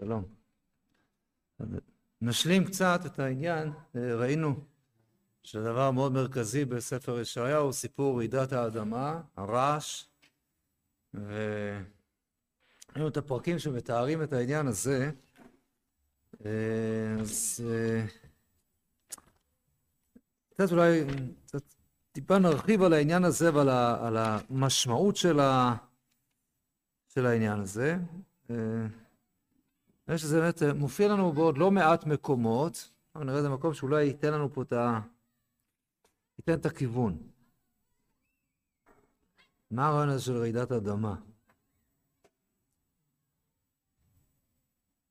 שלום. נשלים קצת את העניין, ראינו שדבר מאוד מרכזי בספר ישעיהו סיפור רעידת האדמה, הרעש, וראינו את הפרקים שמתארים את העניין הזה, אז קצת אולי, קצת טיפה נרחיב על העניין הזה ועל על המשמעות של, ה, של העניין הזה. נראה שזה באמת מופיע לנו בעוד לא מעט מקומות, אבל נראה איזה מקום שאולי ייתן לנו פה את ה... ייתן את הכיוון. מה הרעיון הזה של רעידת אדמה?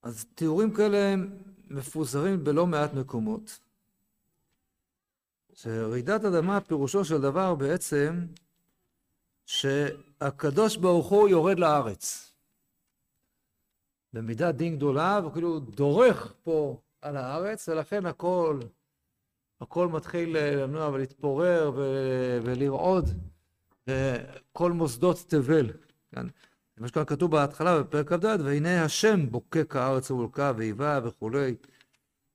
אז תיאורים כאלה מפוזרים בלא מעט מקומות. שרעידת אדמה פירושו של דבר בעצם שהקדוש ברוך הוא יורד לארץ. במידה דין גדולה, וכאילו דורך פה על הארץ, ולכן הכל, הכל מתחיל לנוע ולהתפורר ולרעוד, וכל מוסדות תבל. כן? מה שכאן כתוב בהתחלה בפרק כ"ד, והנה השם בוקק הארץ ובולקה ואיבה וכולי.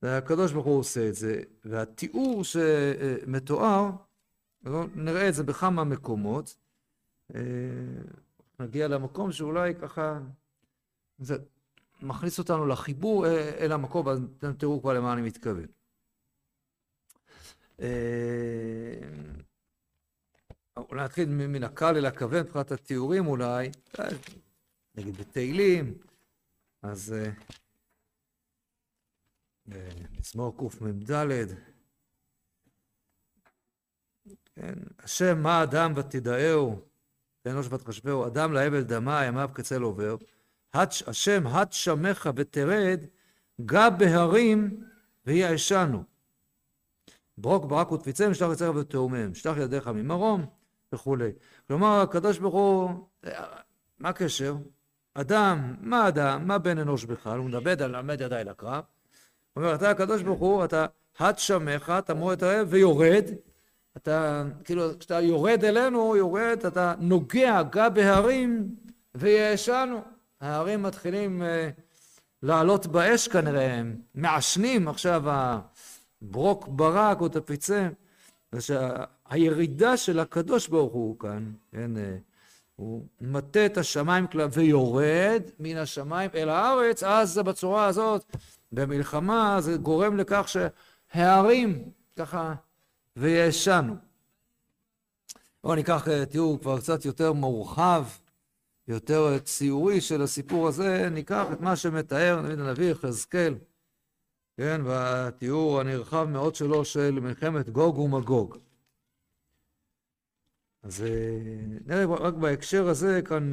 והקדוש ברוך הוא עושה את זה, והתיאור שמתואר, נראה את זה בכמה מקומות, נגיע למקום שאולי ככה, זה מכניס אותנו לחיבור אל המקום, ואז אתם תראו כבר למה אני מתכוון. אולי נתחיל מן הקל אל הכוון, מבחינת התיאורים אולי, נגיד בתהילים, אז מזמור קמ"ד, כן, השם מה אדם ותדאהו, תאנוש ותחשבהו, אדם להבל דמה, ימיו כצל עובר, השם הד שמך ותרד, גע בהרים ויעשנו. ברוק ברק ותפיצם, שלח יצרך ותאומם, שלח ידיך ממרום וכולי. כלומר, הקדוש ברוך הוא, מה הקשר? אדם, מה אדם? מה בן אנוש בכלל? הוא מדבר על עמד ידיי לקרב. הוא אומר, אתה הקדוש ברוך הוא, אתה הד שמך, אתה מועד הרעב ויורד. אתה, כאילו, כשאתה יורד אלינו, יורד, אתה נוגע גע בהרים ויעשנו. ההרים מתחילים uh, לעלות באש כנראה, הם מעשנים עכשיו הברוק ברק או תפיצה. הירידה של הקדוש ברוך הוא כאן, כן, uh, הוא מטה את השמיים ויורד מן השמיים אל הארץ, אז בצורה הזאת במלחמה זה גורם לכך שההרים ככה וישנו. בואו ניקח תיאור כבר קצת יותר מורחב, יותר ציורי של הסיפור הזה, ניקח את מה שמתאר נביא הנביא יחזקאל, כן, והתיאור הנרחב מאוד שלו של מלחמת גוג ומגוג. אז נראה רק בהקשר הזה כאן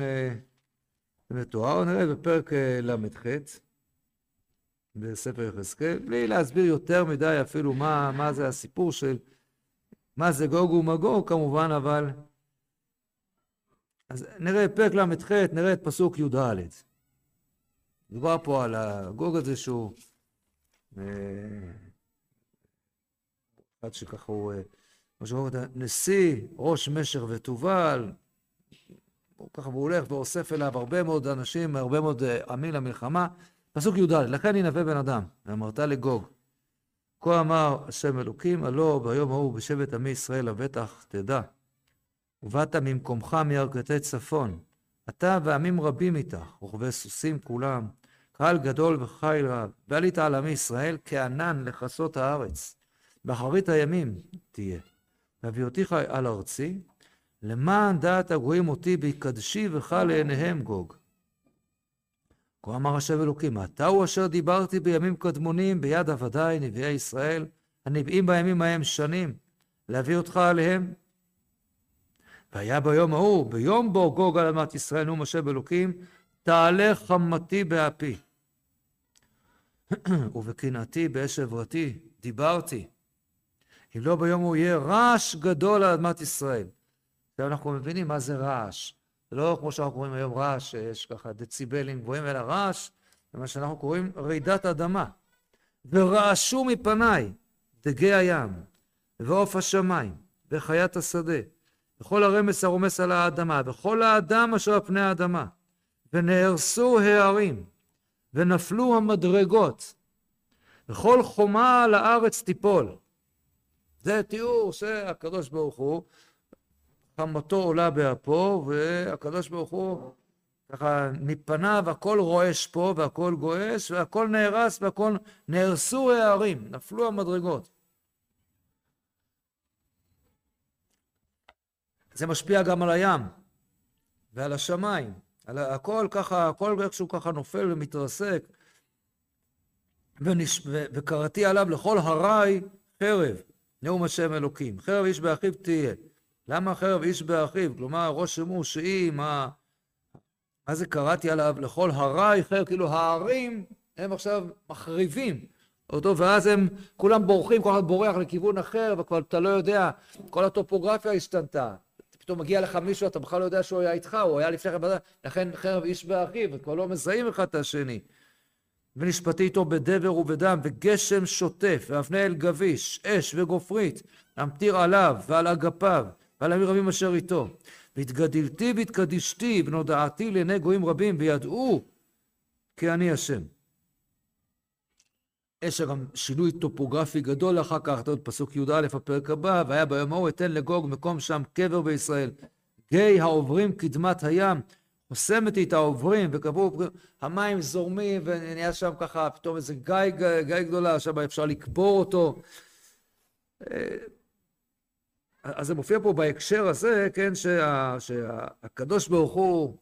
מתואר, נראה בפרק ל"ח. בספר יחזקאל, בלי להסביר יותר מדי אפילו מה, מה זה הסיפור של מה זה גוג ומגוג כמובן, אבל אז נראה פרק ל"ח, נראה את פסוק י"ד. מדובר פה על הגוג הזה שהוא אה, אחד שככה הוא, אה, מה שאומרים, נשיא, ראש משך ותובל, ככה הוא הולך ואוסף אליו הרבה מאוד אנשים, הרבה מאוד אה, עמים למלחמה, פסוק י"ד, לכן ינבא בן אדם, ואמרת לגוג. כה אמר השם אלוקים, הלא ביום ההוא בשבט עמי ישראל לבטח תדע. ובאת ממקומך מירכתי צפון, אתה ועמים רבים איתך, רוכבי סוסים כולם, קהל גדול וחיל רב, ועלית על עמי ישראל כענן לכסות הארץ. באחרית הימים תהיה. והביאותיך על ארצי, למען דעת הגויים אותי בהקדשי בך לעיניהם גוג. כה אמר השם אלוקים, אתה הוא אשר דיברתי בימים קדמונים ביד עבדיי, נביאי ישראל, הנביאים בימים ההם שנים, להביא אותך עליהם. והיה ביום ההוא, ביום בו גוג על אמת ישראל, נאום השם אלוקים, תעלה חמתי באפי. ובקנאתי באש עברתי, דיברתי. אם לא ביום הוא יהיה רעש גדול על אדמת ישראל. עכשיו אנחנו מבינים מה זה רעש. זה לא כמו שאנחנו קוראים היום רעש, שיש ככה דציבלים גבוהים, אלא רעש, זה מה שאנחנו קוראים רעידת אדמה. ורעשו מפניי דגי הים, ועוף השמיים, וחיית השדה, וכל הרמס הרומס על האדמה, וכל האדם אשר על פני האדמה, ונהרסו הערים, ונפלו המדרגות, וכל חומה על הארץ תיפול. זה תיאור שהקדוש ברוך הוא, חמתו עולה באפו, והקדוש ברוך הוא, ככה מפניו הכל רועש פה והכל גועש, והכל נהרס והכל נהרסו הערים, נפלו המדרגות. זה משפיע גם על הים ועל השמיים. על הכל ככה, הכל איכשהו ככה נופל ומתרסק. ונש... ו... וקראתי עליו לכל הרי חרב, נאום השם אלוקים. חרב איש באחיו תהיה. למה חרב איש באחיו? כלומר, ראש שימור שהיא, מה... מה זה קראתי עליו? לכל הרי חרב, כאילו הערים הם עכשיו מחריבים אותו, ואז הם כולם בורחים, כל אחד בורח לכיוון אחר, וכבר אתה לא יודע, כל הטופוגרפיה השתנתה. פתאום מגיע לך מישהו, אתה בכלל לא יודע שהוא היה איתך, הוא היה לפני כן, לכן חרב איש באחיו, וכבר לא מזהים אחד את השני. ונשפטי איתו בדבר ובדם, וגשם שוטף, ואבני אל גביש, אש וגופרית, המטיר עליו ועל אגפיו, ועל עמים רבים אשר איתו. והתגדלתי והתקדישתי, ונודעתי לעיני גויים רבים, וידעו כי אני השם. יש גם שינוי טופוגרפי גדול אחר כך, עוד פסוק י"א, הפרק הבא, והיה ביום ההוא אתן לגוג מקום שם קבר בישראל. גיא העוברים קדמת הים, חוסמת את העוברים, וקבעו, המים זורמים, ונהיה שם ככה פתאום איזה גיא, גיא גדולה, שם אפשר לקבור אותו. אה, אז זה מופיע פה בהקשר הזה, כן, שה, שהקדוש ברוך הוא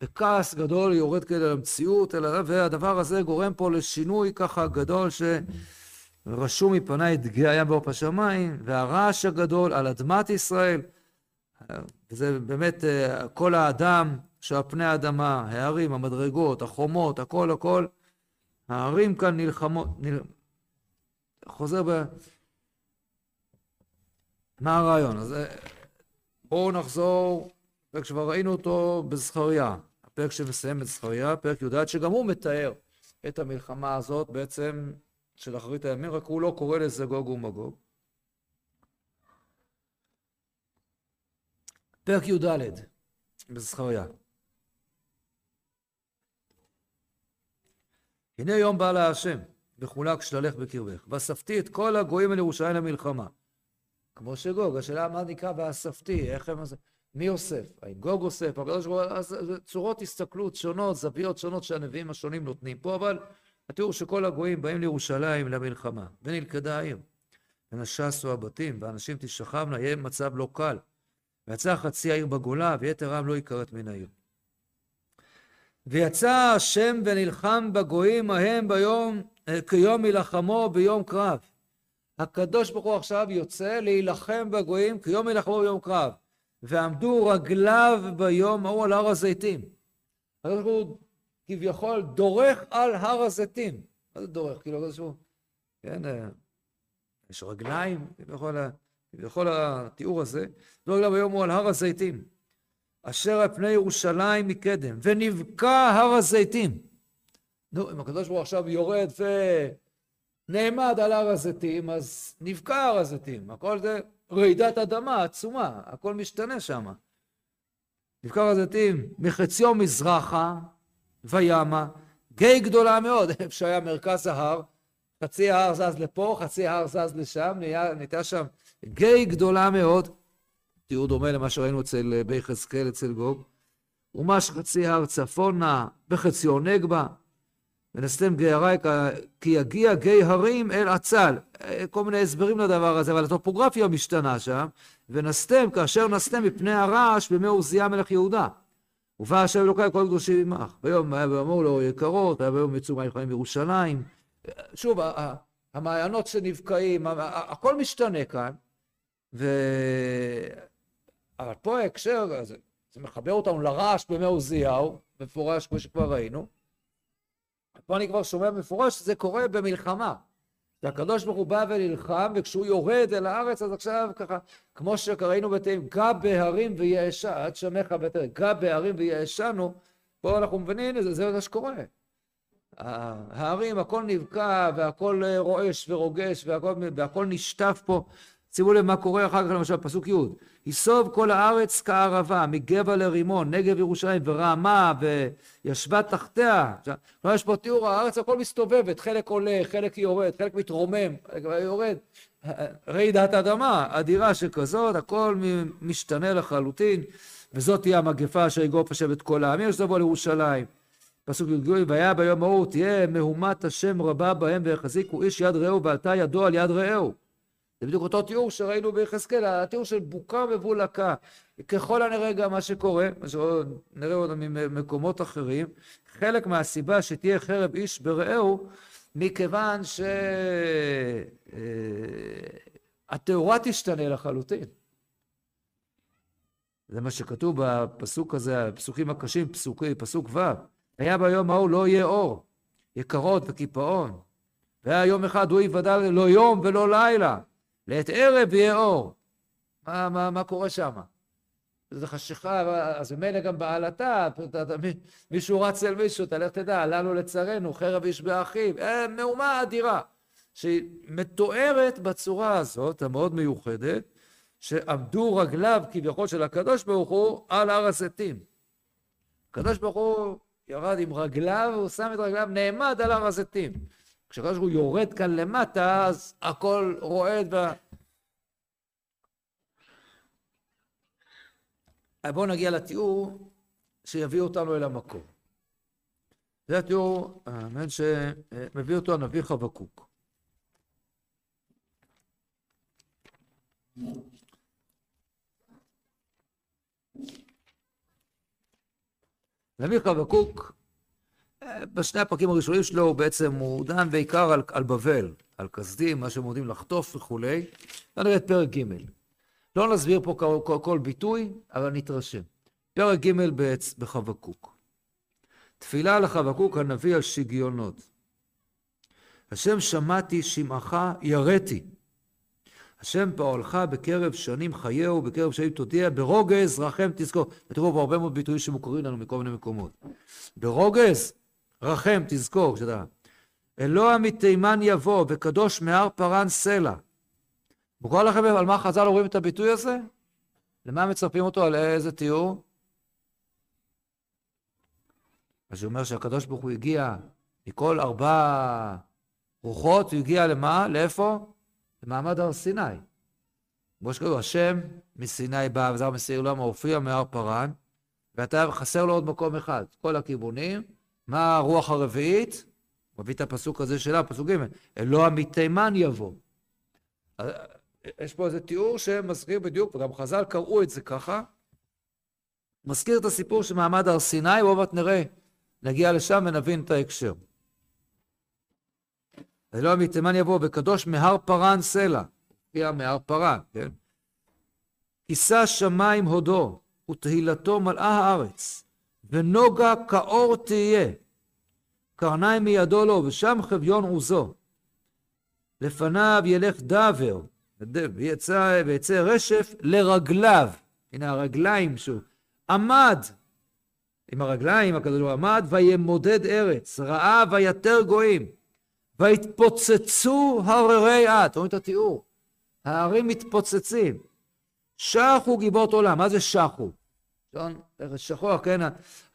בכעס גדול יורד כדי למציאות, והדבר הזה גורם פה לשינוי ככה גדול שרשום מפניי גיא הים בעוף השמיים, והרעש הגדול על אדמת ישראל, וזה באמת אה, כל האדם שעל פני האדמה, ההרים, המדרגות, החומות, הכל הכל, ההרים כאן נלחמות, נל... חוזר ב... מה הרעיון? אז אה, בואו נחזור, וכשכבר ראינו אותו בזכריה. הפרק שמסיים את זכריה, פרק י"ד, שגם הוא מתאר את המלחמה הזאת בעצם של אחרית הימים, רק הוא לא קורא לזה גוג ומגוג. פרק י"ד בזכריה. הנה יום בא לה השם, וחולק שללך בקרבך, ואספתי את כל הגויים אל ירושלים למלחמה. כמו שגוג, השאלה מה נקרא ואספתי, איך הם... מי אוסף? האם גוג אוסף? הקדוש ברוך הוא, אז צורות הסתכלות שונות, זוויות שונות שהנביאים השונים נותנים פה, אבל התיאור שכל הגויים באים לירושלים למלחמה, ונלכדה העיר. ונשסו הבתים, ואנשים תשכבנה, יהיה מצב לא קל. ויצא חצי העיר בגולה, ויתר העם לא יכרת מן העיר. ויצא השם ונלחם בגויים ההם ביום, אה, כיום מלחמו ביום קרב. הקדוש ברוך הוא עכשיו יוצא להילחם בגויים כיום מלחמו ביום קרב. ועמדו רגליו ביום ההוא על הר הזיתים. הקדוש ברוך הוא כביכול דורך על הר הזיתים. מה זה דורך? כאילו, הוא, כן, אה, יש רגליים, כביכול, כביכול התיאור הזה, דורך רגליו ביום הוא על הר הזיתים. אשר על פני ירושלים מקדם, ונבקע הר הזיתים. נו, אם הקדוש ברוך עכשיו יורד ונעמד על הר הזיתים, אז נבקע הר הזיתים. הכל זה רעידת אדמה עצומה, הכל משתנה שם. נבקע הר הזיתים מחציו מזרחה וימה, גיא גדולה מאוד, איפה שהיה מרכז ההר, חצי ההר זז לפה, חצי ההר זז לשם, נהייתה שם גיא גדולה מאוד. תיאור דומה למה שראינו אצל אה, ביחזקאל אצל גוג. ומש חצי הר צפונה, בחציו נגבה, ונסתם גיא הרי כי יגיע גיא הרים אל עצל. אה, כל מיני הסברים לדבר הזה, אבל הטופוגרפיה משתנה שם. ונסתם, כאשר נסתם מפני הרעש בימי עוזיה מלך יהודה. ובא השם אלוקי כל קדושים עמך. ביום היה ביומו לאור יקרות, היה ביום יצאו מים חיים. שוב, המעיינות שנבקעים, הכל משתנה כאן. ו... אבל פה ההקשר, זה, זה מחבר אותנו לרעש בימי עוזיהו, מפורש כמו שכבר ראינו. פה אני כבר שומע מפורש שזה קורה במלחמה. שהקדוש ברוך הוא בא ונלחם, וכשהוא יורד אל הארץ, אז עכשיו ככה, כמו שראינו בתאים, גע בהרים ויעשה, עד שמך בתר, גע בהרים ויעשנו, פה אנחנו מבינים, זה, זה מה שקורה. ההרים, הכל נבקע, והכל רועש ורוגש, והכל, והכל נשטף פה. שימו לב מה קורה אחר כך למשל פסוק י' יסוב כל הארץ כערבה מגבע לרימון נגב ירושלים ורעמה וישבה תחתיה. עכשיו יש פה תיאור הארץ הכל מסתובבת חלק עולה חלק יורד חלק מתרומם חלק יורד. רעידת אדמה אדירה שכזאת הכל משתנה לחלוטין וזאת תהיה המגפה אשר יגרוף השם את כל העמים. שתבוא לירושלים. פסוק י"ג והיה ביום ההוא תהיה מהומת השם רבה בהם ויחזיקו איש יד רעהו ועלתה ידו על יד רעהו זה בדיוק אותו תיאור שראינו ביחזקאל, התיאור של בוקה מבולקה. ככל הנראה גם מה שקורה, מה שנראה עוד ממקומות אחרים, חלק מהסיבה שתהיה חרב איש ברעהו, מכיוון שהתאורה תשתנה לחלוטין. זה מה שכתוב בפסוק הזה, הפסוקים הקשים, פסוק, פסוק ו', היה ביום ההוא לא יהיה אור, יקרות וקיפאון. והיה יום אחד הוא יוודע לא יום ולא לילה. לעת ערב יהיה אור. מה, מה, מה קורה שם? זה חשיכה, אז ממילא גם בעלתה, מישהו רץ אל מישהו, תלך תדע, עלה לצרינו, חרב איש באחיו, אה, מהומה אדירה, שהיא מתוארת בצורה הזאת, המאוד מיוחדת, שעמדו רגליו כביכול של הקדוש ברוך הוא על הר הזיתים. הקדוש ברוך הוא ירד עם רגליו, הוא שם את רגליו, נעמד על הר הזיתים. כשהקדוש ברוך הוא יורד כאן למטה, אז הכל רועד. ו... בואו נגיע לתיאור שיביא אותנו אל המקום. זה התיאור, האמן שמביא אותו הנביא חבקוק. נביא חבקוק בשני הפרקים הראשונים שלו בעצם הוא דן בעיקר על, על בבל, על כסדים, מה שהם עומדים לחטוף וכולי. נראה את פרק ג'. לא נסביר פה כל, כל, כל ביטוי, אבל נתרשם. פרק ג' בעץ בחבקוק. תפילה לחבקוק הנביא על שגיונות. השם שמעתי שמעך יראתי. השם פועלך בקרב שנים חייהו, בקרב שנים תודיע, ברוגז רחם תזכור. ותראו פה הרבה מאוד ביטויים שמוכרים לנו מכל מיני מקומות. ברוגז רחם, תזכור, שאתה... אלוה מתימן יבוא, וקדוש מהר פרן סלע. מוכר לכם על מה חז"ל רואים את הביטוי הזה? למה מצרפים אותו? על איזה תיאור? אז הוא אומר שהקדוש ברוך הוא הגיע מכל ארבע רוחות, הוא הגיע למה? לאיפה? למעמד הר סיני. כמו שקוראים, השם מסיני בא, וזר מסיר למה הופיע מהר פרן, ואתה חסר לו עוד מקום אחד, כל הכיוונים, מה הרוח הרביעית? מביא את הפסוק הזה שלה, פסוק ג', אלוה מתימן יבוא. יש פה איזה תיאור שמזכיר בדיוק, וגם חז"ל קראו את זה ככה, מזכיר את הסיפור של מעמד הר סיני, ועוד מעט נראה, נגיע לשם ונבין את ההקשר. אלוה מתימן יבוא, וקדוש מהר פרן סלע, הופיע מהר פרן, כן? כיסה שמיים הודו, ותהילתו מלאה הארץ. ונוגה כאור תהיה, קרניים מידו לו, ושם חביון עוזו. לפניו ילך דבר, ויצא, ויצא רשף לרגליו. הנה הרגליים שוב. עמד, עם הרגליים הוא עמד, וימודד ארץ, ראה ויתר גויים, ויתפוצצו הררי את. רואים את התיאור? ההרים מתפוצצים. שחו גיבות עולם. מה זה שחו? שעון שחוח, כן?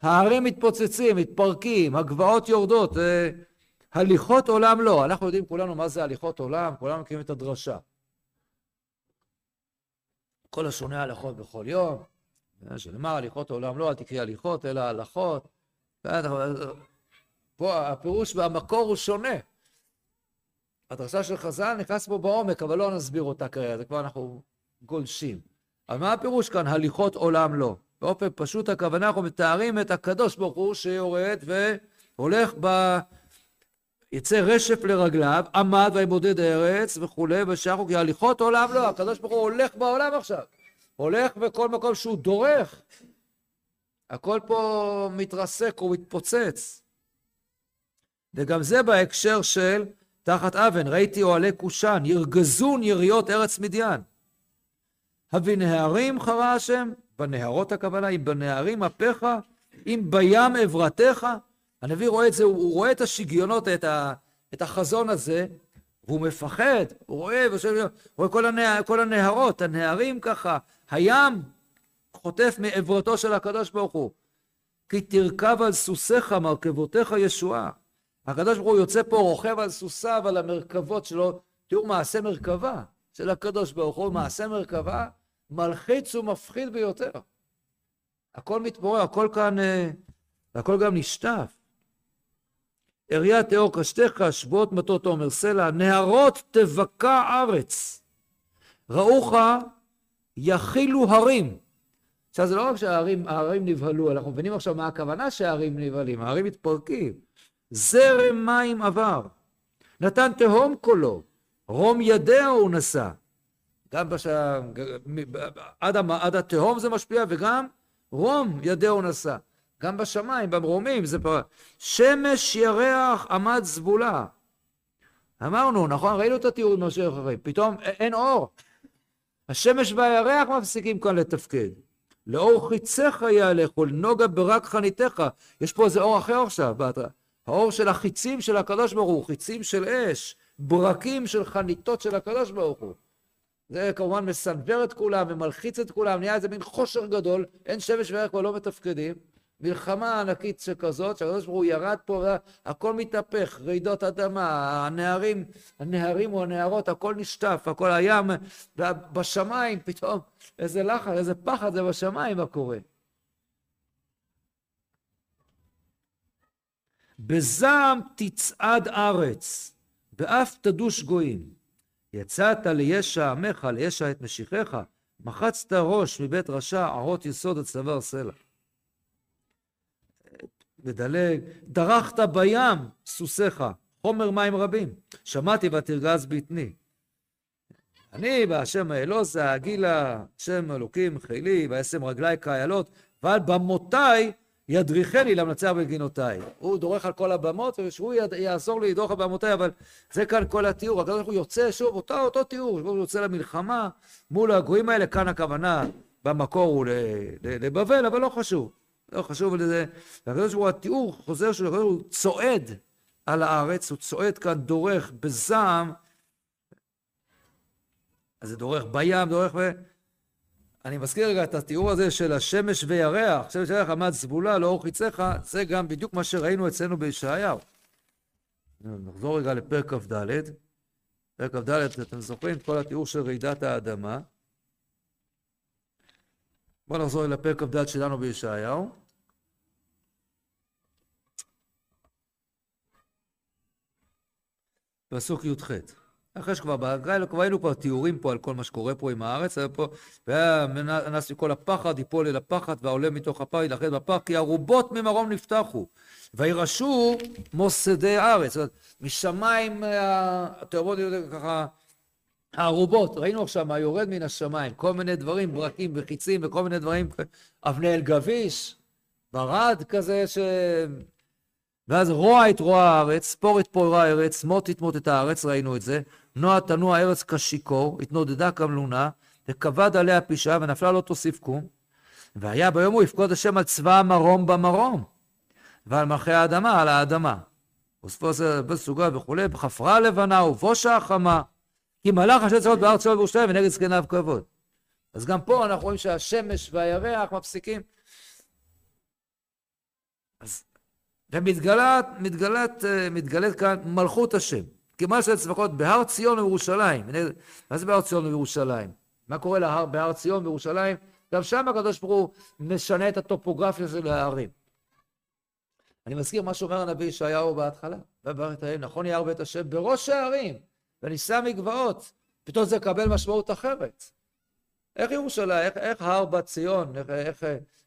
ההרים מתפוצצים, מתפרקים, הגבעות יורדות, אה, הליכות עולם לא. אנחנו יודעים כולנו מה זה הליכות עולם, כולנו מכירים את הדרשה. כל השונה הלכות בכל יום, אה, שנאמר הליכות עולם לא, אל תקראי הליכות, אלא הלכות. פה הפירוש והמקור הוא שונה. הדרשה של חז"ל נכנס פה בעומק, אבל לא נסביר אותה כרגע, זה כבר אנחנו גולשים. אבל מה הפירוש כאן? הליכות עולם לא. באופן פשוט הכוונה, אנחנו מתארים את הקדוש ברוך הוא שיורד והולך ב... יצא רשף לרגליו, עמד ויבודד ארץ וכולי, ושחו כי הליכות עולם לא, הקדוש ברוך הוא הולך בעולם עכשיו. הולך בכל מקום שהוא דורך. הכל פה מתרסק ומתפוצץ. וגם זה בהקשר של תחת אבן, ראיתי אוהלי קושן, ירגזון יריות ארץ מדיין. הביא נהרים חרה השם, בנהרות הכוונה, אם בנהרים אפיך, אם בים עברתך. הנביא רואה את זה, הוא, רואה את השיגיונות, את, ה, את החזון הזה, והוא מפחד, הוא רואה, הוא רואה כל, הנה, כל הנהרות, הנהרים ככה, הים חוטף מעברתו של הקדוש ברוך הוא. כי תרכב על סוסיך מרכבותיך ישועה. הקדוש ברוך הוא יוצא פה, רוכב על סוסיו, על המרכבות שלו. תראו מעשה מרכבה של הקדוש ברוך הוא, מעשה מרכבה מלחיץ ומפחיד ביותר. הכל מתפורר, הכל כאן, אה, הכל גם נשטף. אריה תאור קשתך, שבועות מטות עומר סלע, נהרות תבקע ארץ. ראוך יכילו הרים. עכשיו זה לא רק שההרים נבהלו, אנחנו מבינים עכשיו מה הכוונה שההרים נבהלים, ההרים מתפרקים. זרם מים עבר, נתן תהום קולו, רום ידיה הוא נשא. גם בש... עד, עד התהום זה משפיע וגם רום ידיה הוא נשא. גם בשמיים, במרומים, זה פה... שמש ירח עמד זבולה. אמרנו, נכון? ראינו את התיאור משה אחרי, פתאום אין אור. השמש והירח מפסיקים כאן לתפקד. לאור חיציך יהלכו, לנוגה ברק חניתך. יש פה איזה אור אחר עכשיו, האור של החיצים של הקדוש ברוך הוא, חיצים של אש, ברקים של חניתות של הקדוש ברוך הוא. זה כמובן מסנוור את כולם ומלחיץ את כולם, נהיה איזה מין חושר גדול, אין שמש וירח כבר לא מתפקדים. מלחמה ענקית שכזאת, שהקדוש ברוך הוא ירד פה, הכל מתהפך, רעידות אדמה, הנערים, הנערים או הנערות, הכל נשטף, הכל הים, בשמיים פתאום, איזה לחץ, איזה פחד זה בשמיים מה קורה. בזעם תצעד ארץ, ואף תדוש גויים. יצאת לישע עמך, לישע את משיחך, מחצת ראש מבית רשע, ערות יסוד הצוואר סלע. מדלג, דרכת בים סוסיך, חומר מים רבים, שמעתי ותרגז בטני. אני בהשם האלוזה, הגילה, השם אלוקים חילי, וישם רגלי כאיילות, ועל במותיי ידריכני למנצח בגינותיי. הוא דורך על כל הבמות, ושהוא יעזור לי לדרוך על במותיי, אבל זה כאן כל התיאור. הקדוש ברוך הוא יוצא שוב, אותו, אותו תיאור, הוא יוצא למלחמה מול הגויים האלה, כאן הכוונה במקור הוא לבבל, אבל לא חשוב. לא חשוב לזה. והקדוש ברוך הוא, התיאור חוזר שלו, הקדוש ברוך הוא צועד על הארץ, הוא צועד כאן, דורך בזעם. אז זה דורך בים, דורך ב... אני מזכיר רגע את התיאור הזה של השמש וירח, השמש וירח עמד סבולה לאור חיציך, זה גם בדיוק מה שראינו אצלנו בישעיהו. נחזור רגע לפרק כ"ד. פרק כ"ד, אתם זוכרים כל התיאור של רעידת האדמה. בואו נחזור לפרק כ"ד שלנו בישעיהו. פסוק י"ח. אחרי שכבר בהגרלה, כבר תיאורים פה על כל מה שקורה פה עם הארץ, היה פה, והיה מנס מכל הפחד, יפול אל הפחד, והעולה מתוך הפח ידחד בפח, כי ארובות ממרום נפתחו, וירשו מוסדי הארץ. זאת אומרת, משמיים התיאורות ככה הארובות, ראינו עכשיו מה יורד מן השמיים, כל מיני דברים, ברקים וחיצים וכל מיני דברים, אבני אל גביש, ברד כזה ש... ואז רוע את רוע הארץ, ספור את פורע הארץ, מות תתמות את הארץ, ראינו את זה, נוע תנוע הארץ כשיכור, התנודדה כמלונה, וכבד עליה פשעה, ונפלה לא תוסיף קום. והיה ביום הוא יפקוד השם על צבא המרום במרום, ועל מלכי האדמה על האדמה. וספור בסוגה וכולי, בחפרה לבנה ובושה החמה. כי מלאך אשר צבאות בארץ שלו וירושלים ונגד זקניו כבוד. אז גם פה אנחנו רואים שהשמש והירח מפסיקים. אז, ומתגלת מתגלת, מתגלת כאן מלכות השם. כמעט של צבקות בהר ציון ובירושלים. מה זה בהר ציון ובירושלים? מה קורה להר, בהר ציון ובירושלים? גם שם הקדוש ברוך הוא משנה את הטופוגרפיה של הערים. אני מזכיר מה שאומר הנביא ישעיהו בהתחלה. נכון יהיה בית השם בראש הערים. ונישא מגבעות, פתאום זה מקבל משמעות אחרת. איך ירושלים, איך, איך הר בת ציון, איך, איך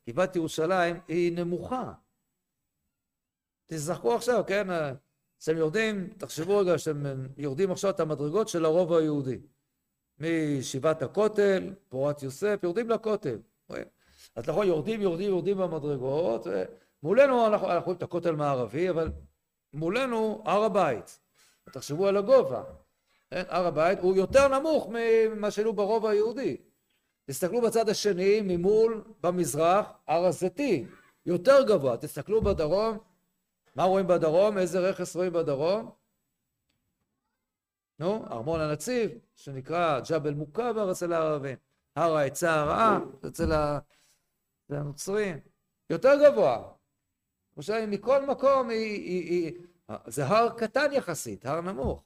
גבעת ירושלים היא נמוכה. תזכרו עכשיו, כן, אתם יורדים, תחשבו רגע שאתם יורדים עכשיו את המדרגות של הרוב היהודי. מישיבת הכותל, פורת יוסף, יורדים לכותל. אז נכון, יורדים, יורדים, יורדים במדרגות, ומולנו אנחנו רואים את הכותל מערבי, אבל מולנו הר הבית. תחשבו על הגובה. כן? הר הבית הוא יותר נמוך ממה שהיינו ברובע היהודי. תסתכלו בצד השני, ממול, במזרח, הר הזיתים, יותר גבוה. תסתכלו בדרום, מה רואים בדרום? איזה רכס רואים בדרום? נו, ארמון הנציב, שנקרא ג'בל מוכבר אצל הערבים, הר העצה הרעה אצל הנוצרים, יותר גבוה. ירושלים מכל מקום היא, היא, היא, זה הר קטן יחסית, הר נמוך.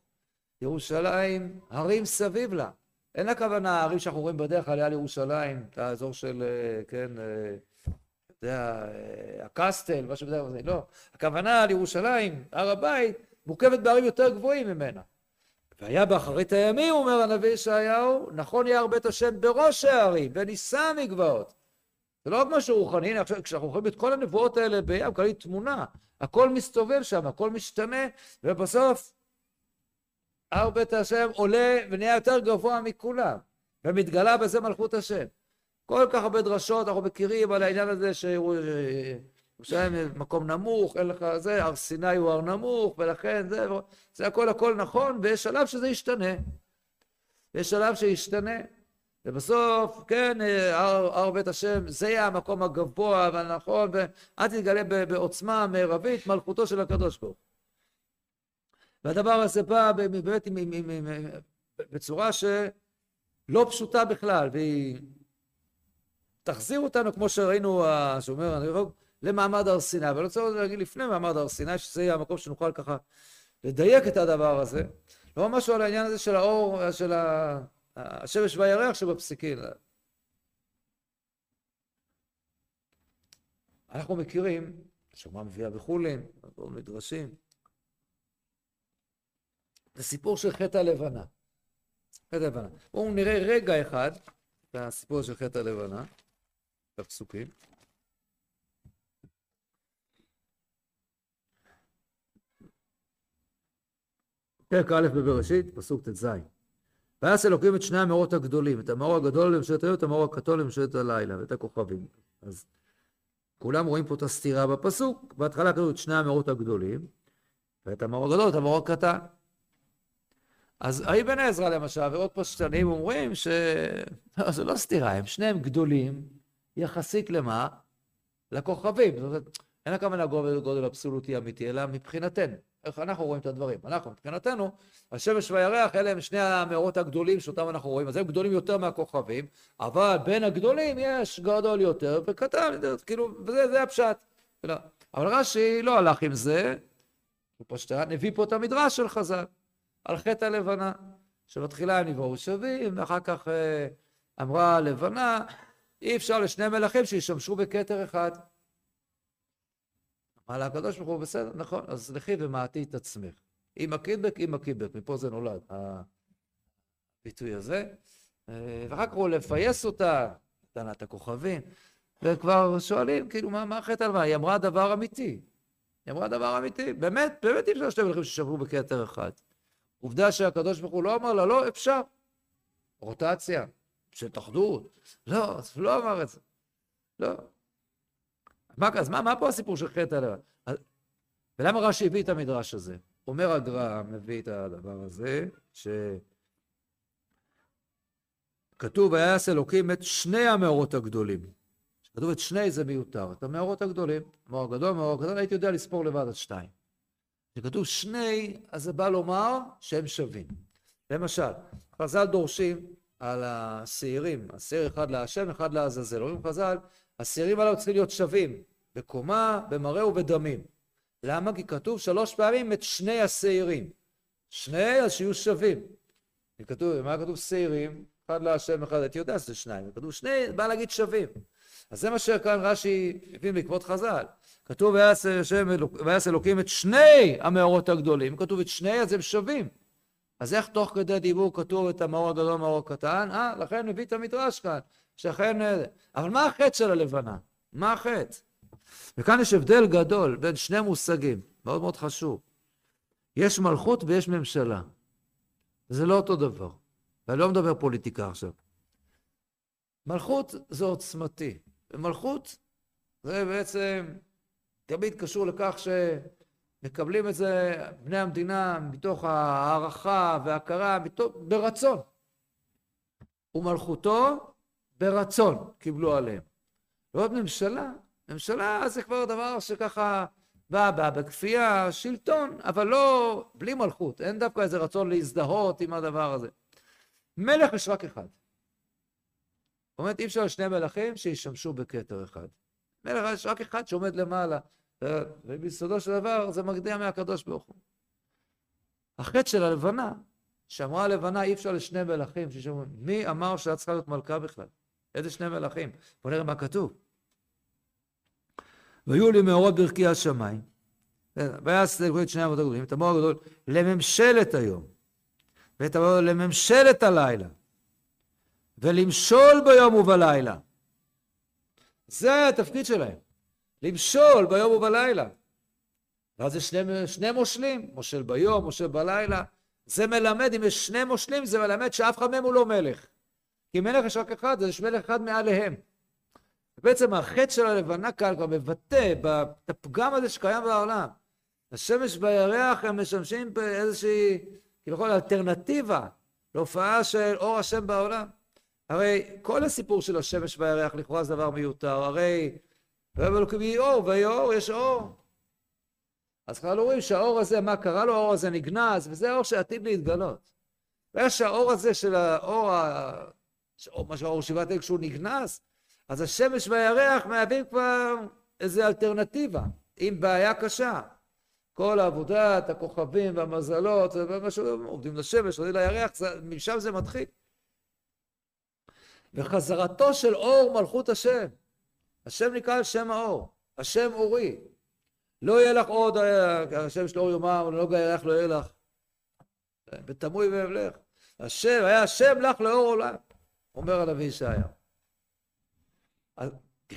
ירושלים, הרים סביב לה. אין הכוונה הערים שאנחנו רואים בדרך כלל ליד ירושלים, את האזור של, אה, כן, יודע, אה, הקסטל, מה שבדרך כלל, לא. הכוונה על ירושלים, הר הבית, מורכבת בערים יותר גבוהים ממנה. והיה באחרית הימים, אומר הנביא ישעיהו, נכון יהיה בית השם בראש הערים, ונישא מגבעות. זה לא רק משהו רוחני, הנה עכשיו כשאנחנו רואים את כל הנבואות האלה בים, כללי תמונה, הכל מסתובב שם, הכל משתנה, ובסוף הר בית השם עולה ונהיה יותר גבוה מכולם, ומתגלה בזה מלכות השם. כל כך הרבה דרשות אנחנו מכירים על העניין הזה שירושלים מקום נמוך, אין לך זה, הר סיני הוא הר נמוך, ולכן זה, זה הכל הכל נכון, ויש שלב שזה ישתנה. יש שלב שישתנה. ובסוף, כן, הר, בית השם, זה יהיה המקום הגבוה והנכון, ואל תתגלה בעוצמה מרבית מלכותו של הקדוש ברוך והדבר הזה בא באמת בצורה שלא פשוטה בכלל, והיא תחזיר אותנו, כמו שראינו, שאומר, אני רואה, למעמד הר סיני. אבל אני רוצה להגיד לפני מעמד הר סיני, שזה יהיה המקום שנוכל ככה לדייק את הדבר הזה. לא משהו על העניין הזה של האור, של השמש והירח שבפסיקין. אנחנו מכירים, שמה מביאה בחולין, מדרשים, זה סיפור של חטא הלבנה. חטא הלבנה. בואו נראה רגע אחד את הסיפור של חטא הלבנה, בפסוקים. פרק א' בבראשית, פסוק ט"ז. ויעש אלוקים את שני המאורות הגדולים, את המאור הגדול לממשלת היום, את המאור הקטון לממשלת הלילה, ואת הכוכבים. אז כולם רואים פה את הסתירה בפסוק. בהתחלה כתוב את שני המאורות הגדולים, ואת המאור הגדול, את המאור הקטן. אז האי בן עזרא למשל, ועוד פשטנים אומרים לא, זה לא סתירה, הם שניהם גדולים יחסית למה? לכוכבים. זאת אומרת, אין הכוונה גודל, גודל אבסולוטי אמיתי, אלא מבחינתנו. איך אנחנו רואים את הדברים? אנחנו, מבחינתנו, השמש והירח אלה הם שני המאורות הגדולים שאותם אנחנו רואים, אז הם גדולים יותר מהכוכבים, אבל בין הגדולים יש גדול יותר וקטן, כאילו, וזה הפשט. לא. אבל רש"י לא הלך עם זה, הוא פשטן, הביא פה את המדרש של חז"ל. על חטא הלבנה, שבתחילה הם נבראו שווים, ואחר כך אה, אמרה הלבנה, אי אפשר לשני מלכים שישמשו בכתר אחד. אמר לה הקדוש ברוך הוא, בסדר, נכון, אז לכי ומעטי את עצמך. עם הקידבק, עם הקידבק, מפה זה נולד, הביטוי הזה. אה, ואחר כך הוא לפייס אותה, את הכוכבים, וכבר שואלים, כאילו, מה, מה החטא הלבנה? היא אמרה דבר אמיתי. היא אמרה דבר אמיתי. באמת, באמת אי אפשר שני מלכים ששברו בכתר אחד. עובדה שהקדוש ברוך הוא לא אמר לה, לא, אפשר. רוטציה, שתאחדות. לא, הוא לא אמר את זה. לא. מה, אז מה, מה פה הסיפור של חטא הלבן? ולמה רש"י הביא את המדרש הזה? אומר הגר"א, מביא את הדבר הזה, שכתוב, ויעש אלוקים את שני המאורות הגדולים. כתוב את שני זה מיותר, את המאורות הגדולים, מאור גדול, מאור קטן, הייתי יודע לספור לבד עד שתיים. כשכתוב שני, אז זה בא לומר שהם שווים. למשל, חז"ל דורשים על השעירים, השעיר אחד להשם, אחד לעזאזל. אומרים חז"ל, השעירים הללו צריכים להיות שווים, בקומה, במראה ובדמים. למה? כי כתוב שלוש פעמים את שני השעירים. שני, אז שיהיו שווים. כתוב, מה כתוב שעירים? אחד להשם, אחד, הייתי יודע שזה שניים. כתוב שני, בא להגיד שווים. אז זה מה שכאן רש"י הבין בעקבות חז"ל. כתוב ויעש אלוקים את שני המאורות הגדולים, כתוב את שני אז הם שווים. אז איך תוך כדי דיבור כתוב את המאור הגדול והמאור הקטן? אה, לכן מביא את המדרש כאן, שאכן... אה, אבל מה החטא של הלבנה? מה החטא? וכאן יש הבדל גדול בין שני מושגים, מאוד מאוד חשוב. יש מלכות ויש ממשלה. זה לא אותו דבר. ואני לא מדבר פוליטיקה עכשיו. מלכות זה עוצמתי, ומלכות זה בעצם תמיד קשור לכך שמקבלים את זה בני המדינה מתוך הערכה והכרה, ברצון. ומלכותו ברצון קיבלו עליהם. ועוד ממשלה, ממשלה זה כבר דבר שככה בא, בא בכפייה, שלטון, אבל לא, בלי מלכות, אין דווקא איזה רצון להזדהות עם הדבר הזה. מלך יש רק אחד. זאת אומרת, אי אפשר שני מלכים שישמשו בכתר אחד. מלך יש רק אחד שעומד למעלה, וביסודו של דבר זה מגדיר מהקדוש ברוך הוא. החטא של הלבנה, שאמרה הלבנה אי אפשר לשני מלכים, ששמעו, מי אמר שאת צריכה להיות מלכה בכלל? איזה שני מלכים? בוא נראה מה כתוב. והיו לי מאורות ברכי השמיים, ויעש את שני אבות הגדולים, את המאור הגדול לממשלת היום, ואת המאור לממשלת הלילה, ולמשול ביום ובלילה. זה היה התפקיד שלהם, למשול ביום ובלילה. ואז זה שני, שני מושלים, מושל ביום, מושל בלילה. זה מלמד, אם יש שני מושלים, זה מלמד שאף אחד מהם הוא לא מלך. כי מלך יש רק אחד, אז יש מלך אחד מעליהם. בעצם החטא של הלבנה כאן כבר מבטא את הפגם הזה שקיים בעולם. השמש והירח הם משמשים באיזושהי כביכול אלטרנטיבה להופעה של אור השם בעולם. הרי כל הסיפור של השמש והירח לכאורה זה דבר מיותר, הרי ויאמר אלוקים יהי אור, ויהי אור, יש אור. אז כבר אומרים שהאור הזה, מה קרה לו? האור הזה נגנז, וזה האור שעתיד להתגלות. ברגע שהאור הזה של האור, מה שהאור שבעת אל כשהוא נגנז, אז השמש והירח מהווים כבר איזו אלטרנטיבה, עם בעיה קשה. כל עבודת הכוכבים והמזלות, עובדים לשמש, עובדים לירח, משם זה מתחיל. וחזרתו של אור מלכות השם. השם נקרא על שם האור, השם אורי. לא יהיה לך עוד, השם של אור יומם, לא גיא ירח לא יהיה לך. ותמוי ואבלך. השם, היה השם לך לאור עולם, אומר הנביא ישעיה.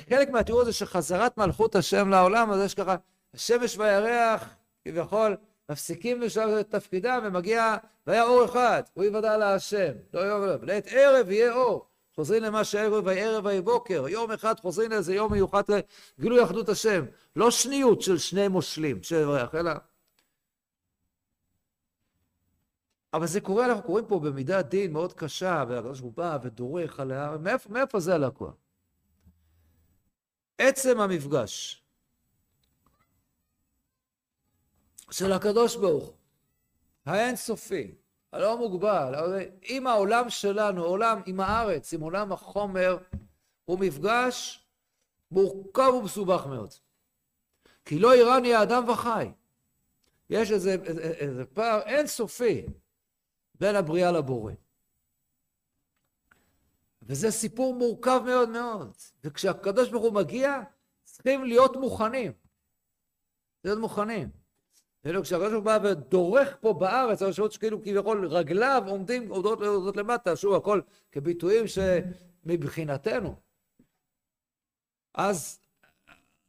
חלק מהתיאור הזה של חזרת מלכות השם לעולם, אז יש ככה, השמש והירח, כביכול, מפסיקים בשלב את תפקידם, ומגיע, והיה אור אחד, הוא יוודע להשם, לא יום ולא, לעת ערב יהיה אור. חוזרים למה שערב ויהי ערב ויהי בוקר, יום אחד חוזרים לאיזה יום מיוחד לגילוי אחדות השם, לא שניות של שני מושלים, של ירח, אלא... אבל זה קורה, אנחנו קוראים פה במידת דין מאוד קשה, והקדוש הוא בא ודורך על ההר, מאיפה, מאיפה זה הלקוח? עצם המפגש של הקדוש ברוך האינסופי, הלא מוגבל, עם העולם שלנו, עולם עם הארץ, עם עולם החומר, הוא מפגש מורכב ומסובך מאוד. כי לא איראני האדם וחי. יש איזה, איזה פער אינסופי בין הבריאה לבורא. וזה סיפור מורכב מאוד מאוד. וכשהקדוש ברוך הוא מגיע, צריכים להיות מוכנים. להיות מוכנים. ואילו כשהקדוש ברוך הוא בא ודורך פה בארץ, המשמעות שכאילו כביכול רגליו עומדים, עומדות, עומדות למטה, שוב הכל כביטויים שמבחינתנו. אז,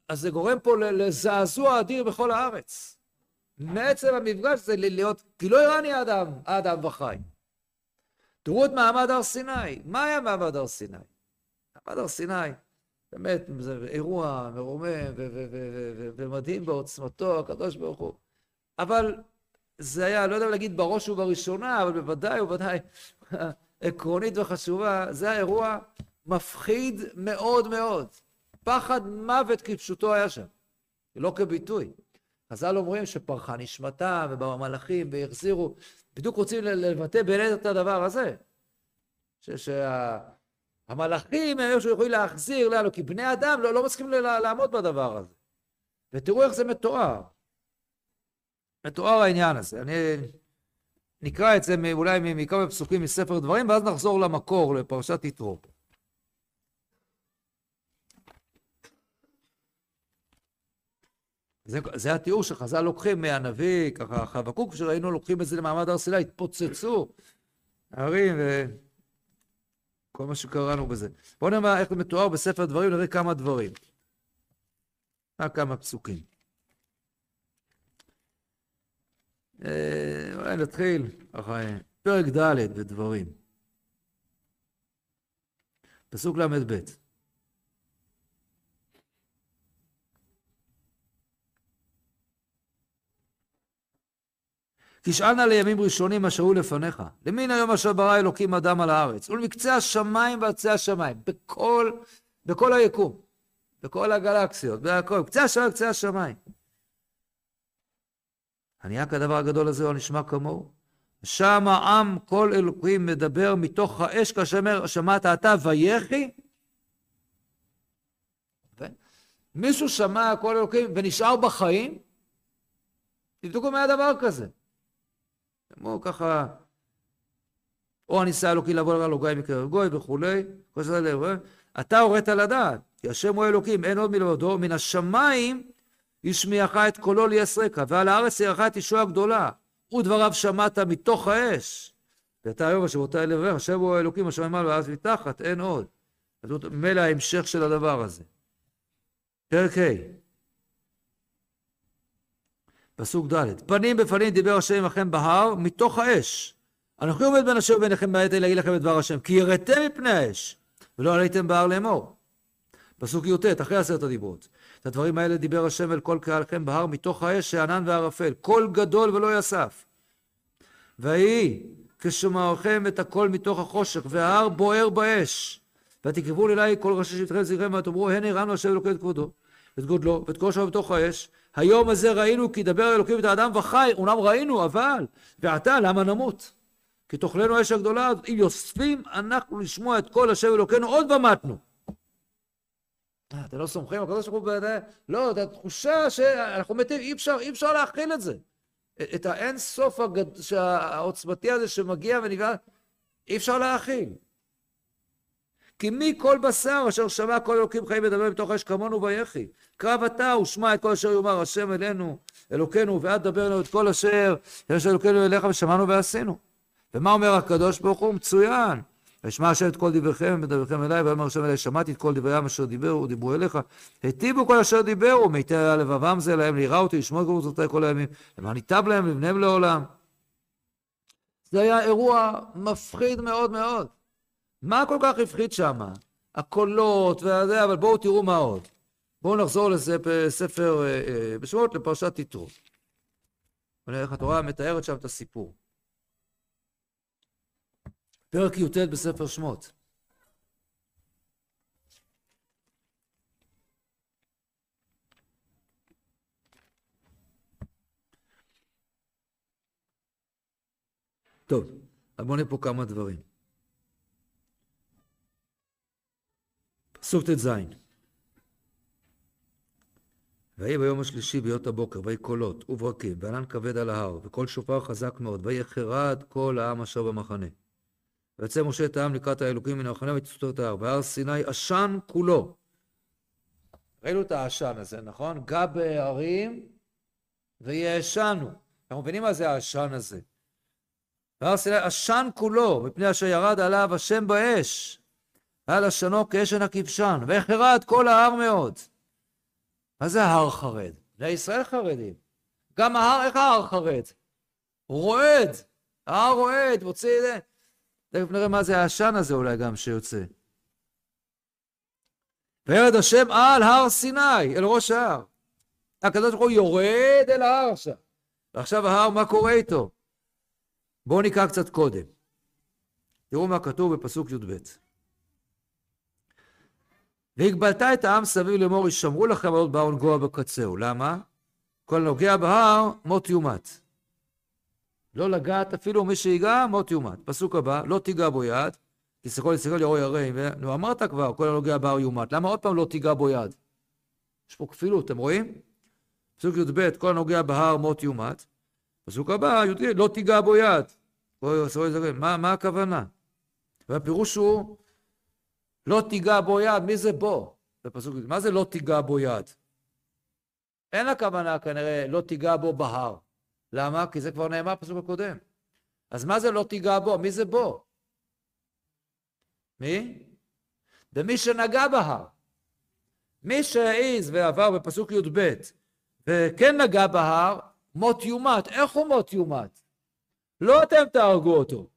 אז זה גורם פה לזעזוע אדיר בכל הארץ. מעצם המפגש זה להיות, כי לא איראני האדם, האדם וחי. תראו את מעמד הר סיני. מה היה מעמד הר סיני? מעמד הר סיני, באמת, זה אירוע מרומם ומדהים בעוצמתו, הקדוש ברוך הוא. אבל זה היה, לא יודע להגיד בראש ובראשונה, אבל בוודאי ובוודאי עקרונית וחשובה, זה היה אירוע מפחיד מאוד מאוד. פחד מוות כפשוטו היה שם, לא כביטוי. חז"ל אומרים שפרחה נשמתה ובאו המלאכים והחזירו, בדיוק רוצים לבטא באמת את הדבר הזה. שהמלאכים הם שיכולים להחזיר לנו, כי בני אדם לא, לא מסכימים לעמוד בדבר הזה. ותראו איך זה מתואר. מתואר העניין הזה. אני נקרא את זה אולי מכמה פסוקים מספר דברים, ואז נחזור למקור, לפרשת יתרו. זה, זה התיאור שחז"ל לוקחים מהנביא, ככה חבקוק, שראינו לוקחים את זה למעמד הר סיני, התפוצצו הערים וכל מה שקראנו בזה. בואו נראה איך זה מתואר בספר דברים, נראה כמה דברים. רק כמה פסוקים. אה, אולי נתחיל, פרק ד' בדברים. פסוק ל"ב. תשאלנה לימים ראשונים אשר היו לפניך, למין היום אשר ברא אלוקים אדם על הארץ, ולמקצה השמיים ועד קצה השמיים, בכל, בכל היקום, בכל הגלקסיות, בהכל, קצה השמיים וקצה השמיים. הנהיה כדבר הגדול הזה, או נשמע כמוהו. שם העם כל אלוקים מדבר מתוך האש, כאשר שמעת אתה ויחי. מישהו שמע כל אלוקים ונשאר בחיים? תבדקו מה הדבר כזה. כמו ככה, או הניסה אלוקי לבוא לרע גוי מקרב גוי וכולי, כל זה לב, אתה הורית לדעת, כי השם הוא אלוקים, אין עוד מלבדו, מן השמיים השמיעך את קולו ליסרקה, ועל הארץ ירחה את ישוע הגדולה. ודבריו שמעת מתוך האש. ואתה היום אשר אל לברך, השם הוא האלוקים אשר ממעל ואז מתחת, אין עוד. זאת מילא ההמשך של הדבר הזה. פרק ה' פסוק ד' פנים בפנים דיבר השם עמכם בהר מתוך האש. אנוכי עומד בין אשר וביניכם בעת אלה להגיד לכם את דבר השם כי יראתם מפני האש ולא עליתם בהר לאמור. פסוק י"ט אחרי עשרת הדיברות את הדברים האלה דיבר השם אל כל קהלכם בהר מתוך האש הענן והערפל קול גדול ולא יסף. ויהי כשמערכם את הקול מתוך החושך וההר בוער באש. ותקרבו אליי כל ראשי שבטכם זכריכם ותאמרו הנה ראינו השם אלוקי את כבודו ואת גודלו ואת כל שם בתוך האש. היום הזה ראינו כי דבר אלוקים את האדם וחי אומנם ראינו אבל ועתה למה נמות? כי תאכלנו האש הגדולה אם יוספים אנחנו לשמוע את כל השם אלוקינו עוד ומתנו אה, אתם לא סומכים הקדוש ברוך הוא? לא, את התחושה שאנחנו מתים, אי אפשר, אי אפשר להכיל את זה. את האין סוף הגד... העוצמתי הזה שמגיע ונבנה, אי אפשר להכיל. כי מי כל בשר אשר שמע כל אלוקים חיים מדבר מתוך האש כמונו ויחי. קרב אתה ושמע את כל אשר יאמר השם אלינו, אלוקינו, ואת דבר לנו את כל אשר יש אלוקינו אליך ושמענו ועשינו. ומה אומר הקדוש ברוך הוא? מצוין. וישמע השם את כל דבריכם ודבריכם אליי, ויאמר השם אליי, שמעתי את כל דבריהם אשר דיברו ודיברו אליך, היטיבו כל אשר דיברו, מיתי היה לבבם זה להם, ליראה אותי, לשמוע את גבולותיי כל הימים, למען ייטב להם, לבניהם לעולם. זה היה אירוע מפחיד מאוד מאוד. מה כל כך הפחיד שם? הקולות וזה, אבל בואו תראו מה עוד. בואו נחזור לספר אה, אה, בשמות לפרשת יתרו. איך התורה מתארת שם את הסיפור. פרק י"ט בספר שמות. טוב, אז בואו נראה פה כמה דברים. פסוק ט"ז ויהי ביום השלישי ביות הבוקר, ויהי קולות וברקים, וענן כבד על ההר, וקול שופר חזק מאוד, ויהי חרד כל העם אשר במחנה. ויצא משה את העם לקראת האלוקים מן המחנה ותצאו את ההר, והר סיני עשן כולו. ראינו את העשן הזה, נכון? גע בהרים ויעשנו. אנחנו מבינים מה זה העשן הזה. והר סיני עשן כולו, מפני אשר ירד עליו השם באש. על עשנו כאשן הכבשן, והחרד כל ההר מאוד. מה זה ההר חרד? בני ישראל חרדים. גם ההר, איך ההר חרד? רועד. ההר רועד, מוציא את זה. תכף נראה מה זה העשן הזה אולי גם שיוצא. וירד השם על הר סיני, אל ראש ההר. הקדוש ברוך הוא יורד אל ההר עכשיו. ועכשיו ההר, מה קורה איתו? בואו נקרא קצת קודם. תראו מה כתוב בפסוק י"ב. והגבלת את העם סביב לאמור, ישמרו לכם עוד בהר ונגוע בקצהו. למה? כל הנוגע בהר, מות יומת. לא לגעת אפילו מי שיגע, מות יומת. פסוק הבא, לא תיגע בו יד, כי סכל יסכל ירוי הרי, נו אמרת כבר, כל הנוגע בהר יומת. למה עוד פעם לא תיגע בו יד? יש פה כפילות, אתם רואים? פסוק י"ב, כל הנוגע בהר מות יומת. פסוק הבא, י"ג, לא תיגע בו יד. מה, מה הכוונה? והפירוש הוא, לא תיגע בו יד, מי זה בו? בפסוק, מה זה לא תיגע בו יד? אין הכוונה כנראה לא תיגע בו בהר. למה? כי זה כבר נאמר בפסוק הקודם. אז מה זה לא תיגע בו? מי זה בו? מי? במי שנגע בהר. מי שהעיז ועבר בפסוק י"ב וכן נגע בהר, מות יומת. איך הוא מות יומת? לא אתם תהרגו אותו,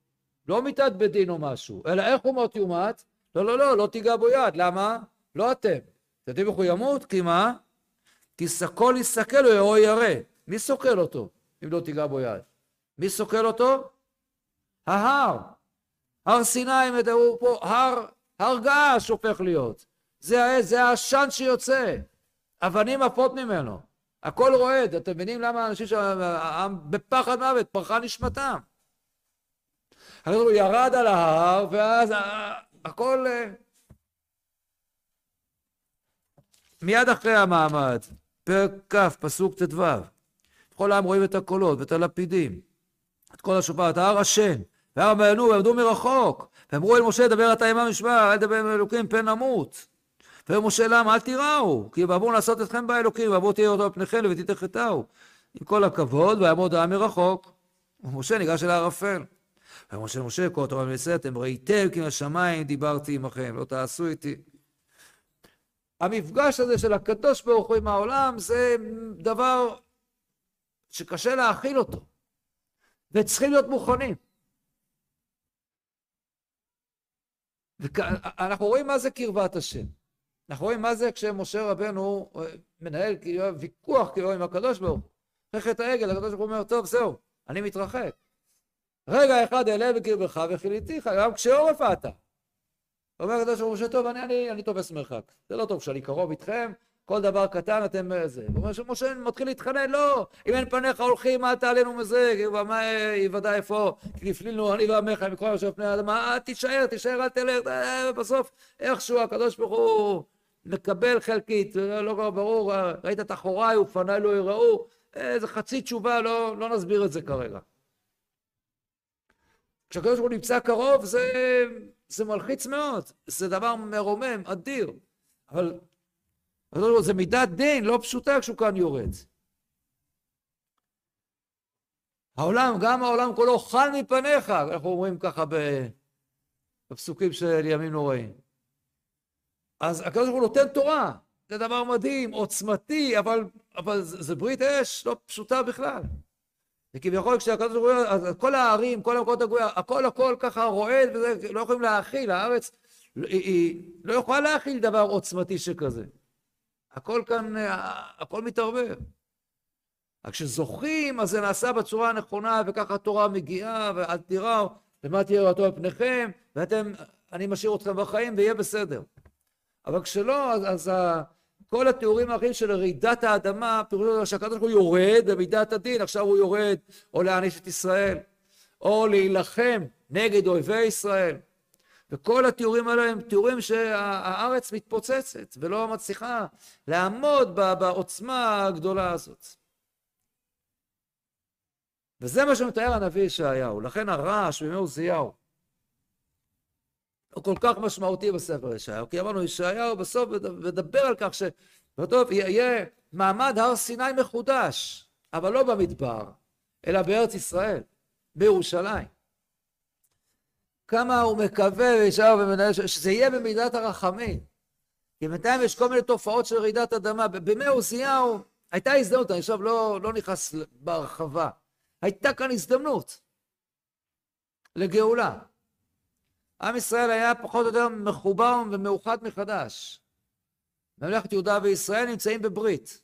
לא מיתת בדין או משהו, אלא איך הוא מות יומת? לא, לא, לא, לא תיגע בו יד. למה? לא אתם. אתם יודעים איך הוא ימות? כי מה? כי סקול יסכל או ירא. מי סוקל אותו? אם לא תיגע בו יד. מי סוקל אותו? ההר. הר סיני, מדברו פה, הר, הר געש הופך להיות. זה, זה העשן שיוצא. אבנים עפות ממנו. הכל רועד, אתם מבינים למה אנשים שם בפחד מוות, פרחה נשמתם. הוא ירד על ההר, ואז הכל... אה, מיד אחרי המעמד, פרק כ', פסוק ט"ו, כל העם רואים את הקולות ואת הלפידים, את כל השופר, את ההר השן, והר מעיינו ועמדו מרחוק, ואמרו אל משה, דבר אתה עמם משמע, אל תדבר עם אלוקים, פן נמות. ואומר משה למה, אל תיראו, כי בעבור לעשות אתכם באלוקים, בעבור תהיה אותו על פניכם ותתחתהו. עם כל הכבוד, ויעמוד העם מרחוק. ומשה ניגש אל הערפל. ואמר משה משה, כל התורה מנסה, אתם ראיתם כי מהשמיים דיברתי עמכם, לא תעשו איתי. המפגש הזה של הקדוש ברוך הוא עם העולם זה דבר שקשה להכיל אותו, וצריכים להיות מוכנים. אנחנו רואים מה זה קרבת השם. אנחנו רואים מה זה כשמשה רבנו אה, מנהל כאילו ויכוח כאילו עם הקדוש ברוך הוא. אחרי חטא העגל, הקדוש ברוך הוא אומר, טוב, זהו, אני מתרחק. רגע אחד אעלה בקרבך וכיליתיך, גם כשעורף אתה. אומר הקדוש ברוך הוא, טוב, אני, אני, אני תופס מרחק. זה לא טוב שאני קרוב איתכם, כל דבר קטן אתם אה, זה. הוא אומר שמשה מתחיל להתחנן, לא, אם אין פניך הולכים, אל תעלינו מזה, מה יוודע איפה, כי הפלינו אני ועמך מכל יושב פני האדמה, תישאר, תישאר, אל תלך, אה, בסוף איכשהו הקדוש ברוך הוא מקבל חלקית, לא, לא ברור, ראית את אחוריי ופניי לא יראו, איזה חצי תשובה, לא, לא נסביר את זה כרגע. כשהקדוש ברוך הוא נמצא קרוב זה, זה מלחיץ מאוד, זה דבר מרומם, אדיר, אבל זה מידת דין לא פשוטה כשהוא כאן יורד. העולם, גם העולם כולו חל מפניך, אנחנו אומרים ככה בפסוקים של ימים נוראים. אז הקדוש ברוך הוא נותן תורה, זה דבר מדהים, עוצמתי, אבל, אבל זה, זה ברית אש לא פשוטה בכלל. וכביכול כשהקדוש ברוך הוא, אז כל הערים, כל המקומות הגויים, הכל הכל ככה רועד, וזה לא יכולים להכיל, הארץ היא, היא לא יכולה להכיל דבר עוצמתי שכזה. הכל כאן, הכל מתערבב. רק כשזוכים, אז זה נעשה בצורה הנכונה, וככה התורה מגיעה, ואל תיראו, ומה תהיה רעתו על פניכם, ואתם, אני משאיר אתכם בחיים, ויהיה בסדר. אבל כשלא, אז, אז ה, כל התיאורים האחרים של רעידת האדמה, פירושו שהקדוש ברוך הוא יורד במידת הדין, עכשיו הוא יורד או להעניש את ישראל, או להילחם נגד אויבי ישראל. וכל התיאורים האלה הם תיאורים שהארץ מתפוצצת ולא מצליחה לעמוד בעוצמה הגדולה הזאת. וזה מה שמתאר הנביא ישעיהו, לכן הרעש בימי עוזיהו הוא כל כך משמעותי בספר ישעיהו, כי אמרנו ישעיהו בסוף מדבר על כך שבטוב יהיה מעמד הר סיני מחודש, אבל לא במדבר, אלא בארץ ישראל, בירושלים. כמה הוא מקווה וישעיהו ומנהל שזה יהיה במידת הרחמים. כי בינתיים יש כל מיני תופעות של רעידת אדמה. בימי עוזיהו הייתה הזדמנות, אני עכשיו לא, לא נכנס בהרחבה. הייתה כאן הזדמנות לגאולה. עם ישראל היה פחות או יותר מחובר ומאוחד מחדש. ממלכת יהודה וישראל נמצאים בברית.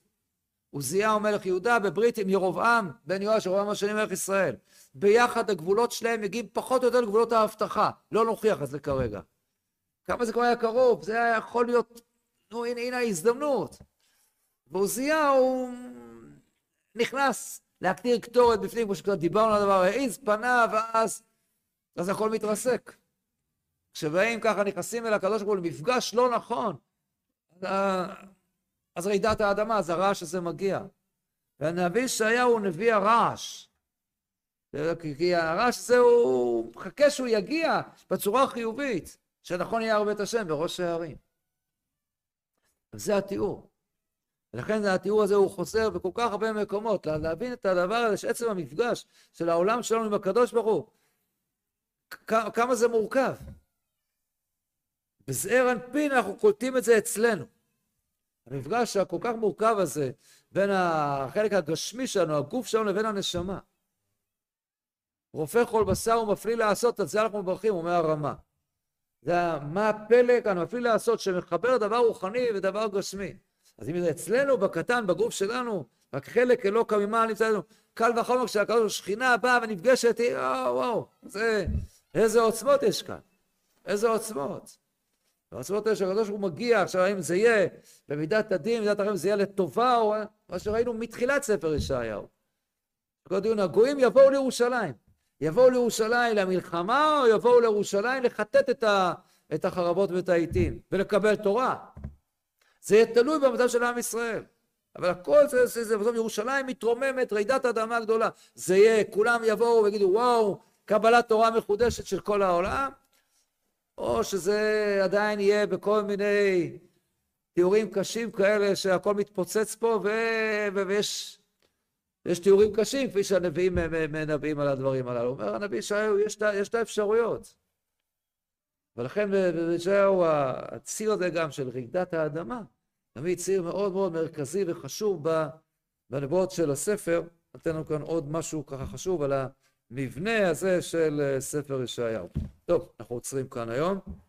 עוזיהו מלך יהודה בברית עם ירבעם בן יואש, ירבעם השני מלך ישראל. ביחד הגבולות שלהם מגיעים פחות או יותר לגבולות ההבטחה. לא נוכיח את זה כרגע. כמה זה כבר היה קרוב, זה היה יכול להיות, נו הנה, הנה ההזדמנות. ועוזיהו נכנס להקטיר קטורת בפנים, כמו שכבר דיברנו על הדבר, העיז פניו, ואז אז הכל מתרסק. כשבאים ככה, נכנסים אל הקדוש ברוך הוא למפגש לא נכון, אז רעידת האדמה, אז הרעש הזה מגיע. והנביא ישעיהו הוא נביא הרעש. כי הרעש הזה הוא מחכה שהוא יגיע בצורה חיובית, שנכון יהיה הרבה את השם בראש הערים. זה התיאור. ולכן התיאור הזה הוא חוזר בכל כך הרבה מקומות, להבין את הדבר הזה, שעצם המפגש של העולם שלנו עם הקדוש ברוך הוא, כמה זה מורכב. בזעיר אנפין אנחנו קולטים את זה אצלנו. המפגש הכל כך מורכב הזה בין החלק הגשמי שלנו, הגוף שלנו, לבין הנשמה. רופא כל בשר ומפליא לעשות, על זה אנחנו מברכים, אומר הרמה. זה מה הפלא כאן, מפליא לעשות, שמחבר דבר רוחני ודבר גשמי. אז אם זה אצלנו, בקטן, בגוף שלנו, רק חלק אלוקא ממעל נמצא לנו, קל וחומר כשהקדוש שכינה באה ונפגשת, וואו, וואו, זה, איזה עוצמות יש כאן, איזה עוצמות. המסורת האלה שהקדוש הוא מגיע, עכשיו האם זה יהיה במידת הדין, במידת הרעים זה יהיה לטובה, או מה שראינו מתחילת ספר ישעיהו. כל דיון, הגויים יבואו לירושלים. יבואו לירושלים למלחמה, או יבואו לירושלים לחטט את, ה, את החרבות ואת העיתים, ולקבל תורה. זה יהיה תלוי במצב של עם ישראל. אבל הכל זה, זה, זה, בסוף ירושלים מתרוממת, רעידת אדמה גדולה. זה יהיה, כולם יבואו ויגידו, וואו, קבלת תורה מחודשת של כל העולם, או שזה עדיין יהיה בכל מיני תיאורים קשים כאלה שהכל מתפוצץ פה ו... ויש יש תיאורים קשים כפי שהנביאים מנבאים על הדברים הללו. אומר הנביא ישעיהו, יש, את האפשרויות. ולכן בישעיהו הציר הזה גם של רעידת האדמה, תמיד ציר מאוד מאוד מרכזי וחשוב בנבואות של הספר, נותן לנו כאן עוד משהו ככה חשוב על המבנה הזה של ספר ישעיהו. טוב, אנחנו עוצרים כאן היום.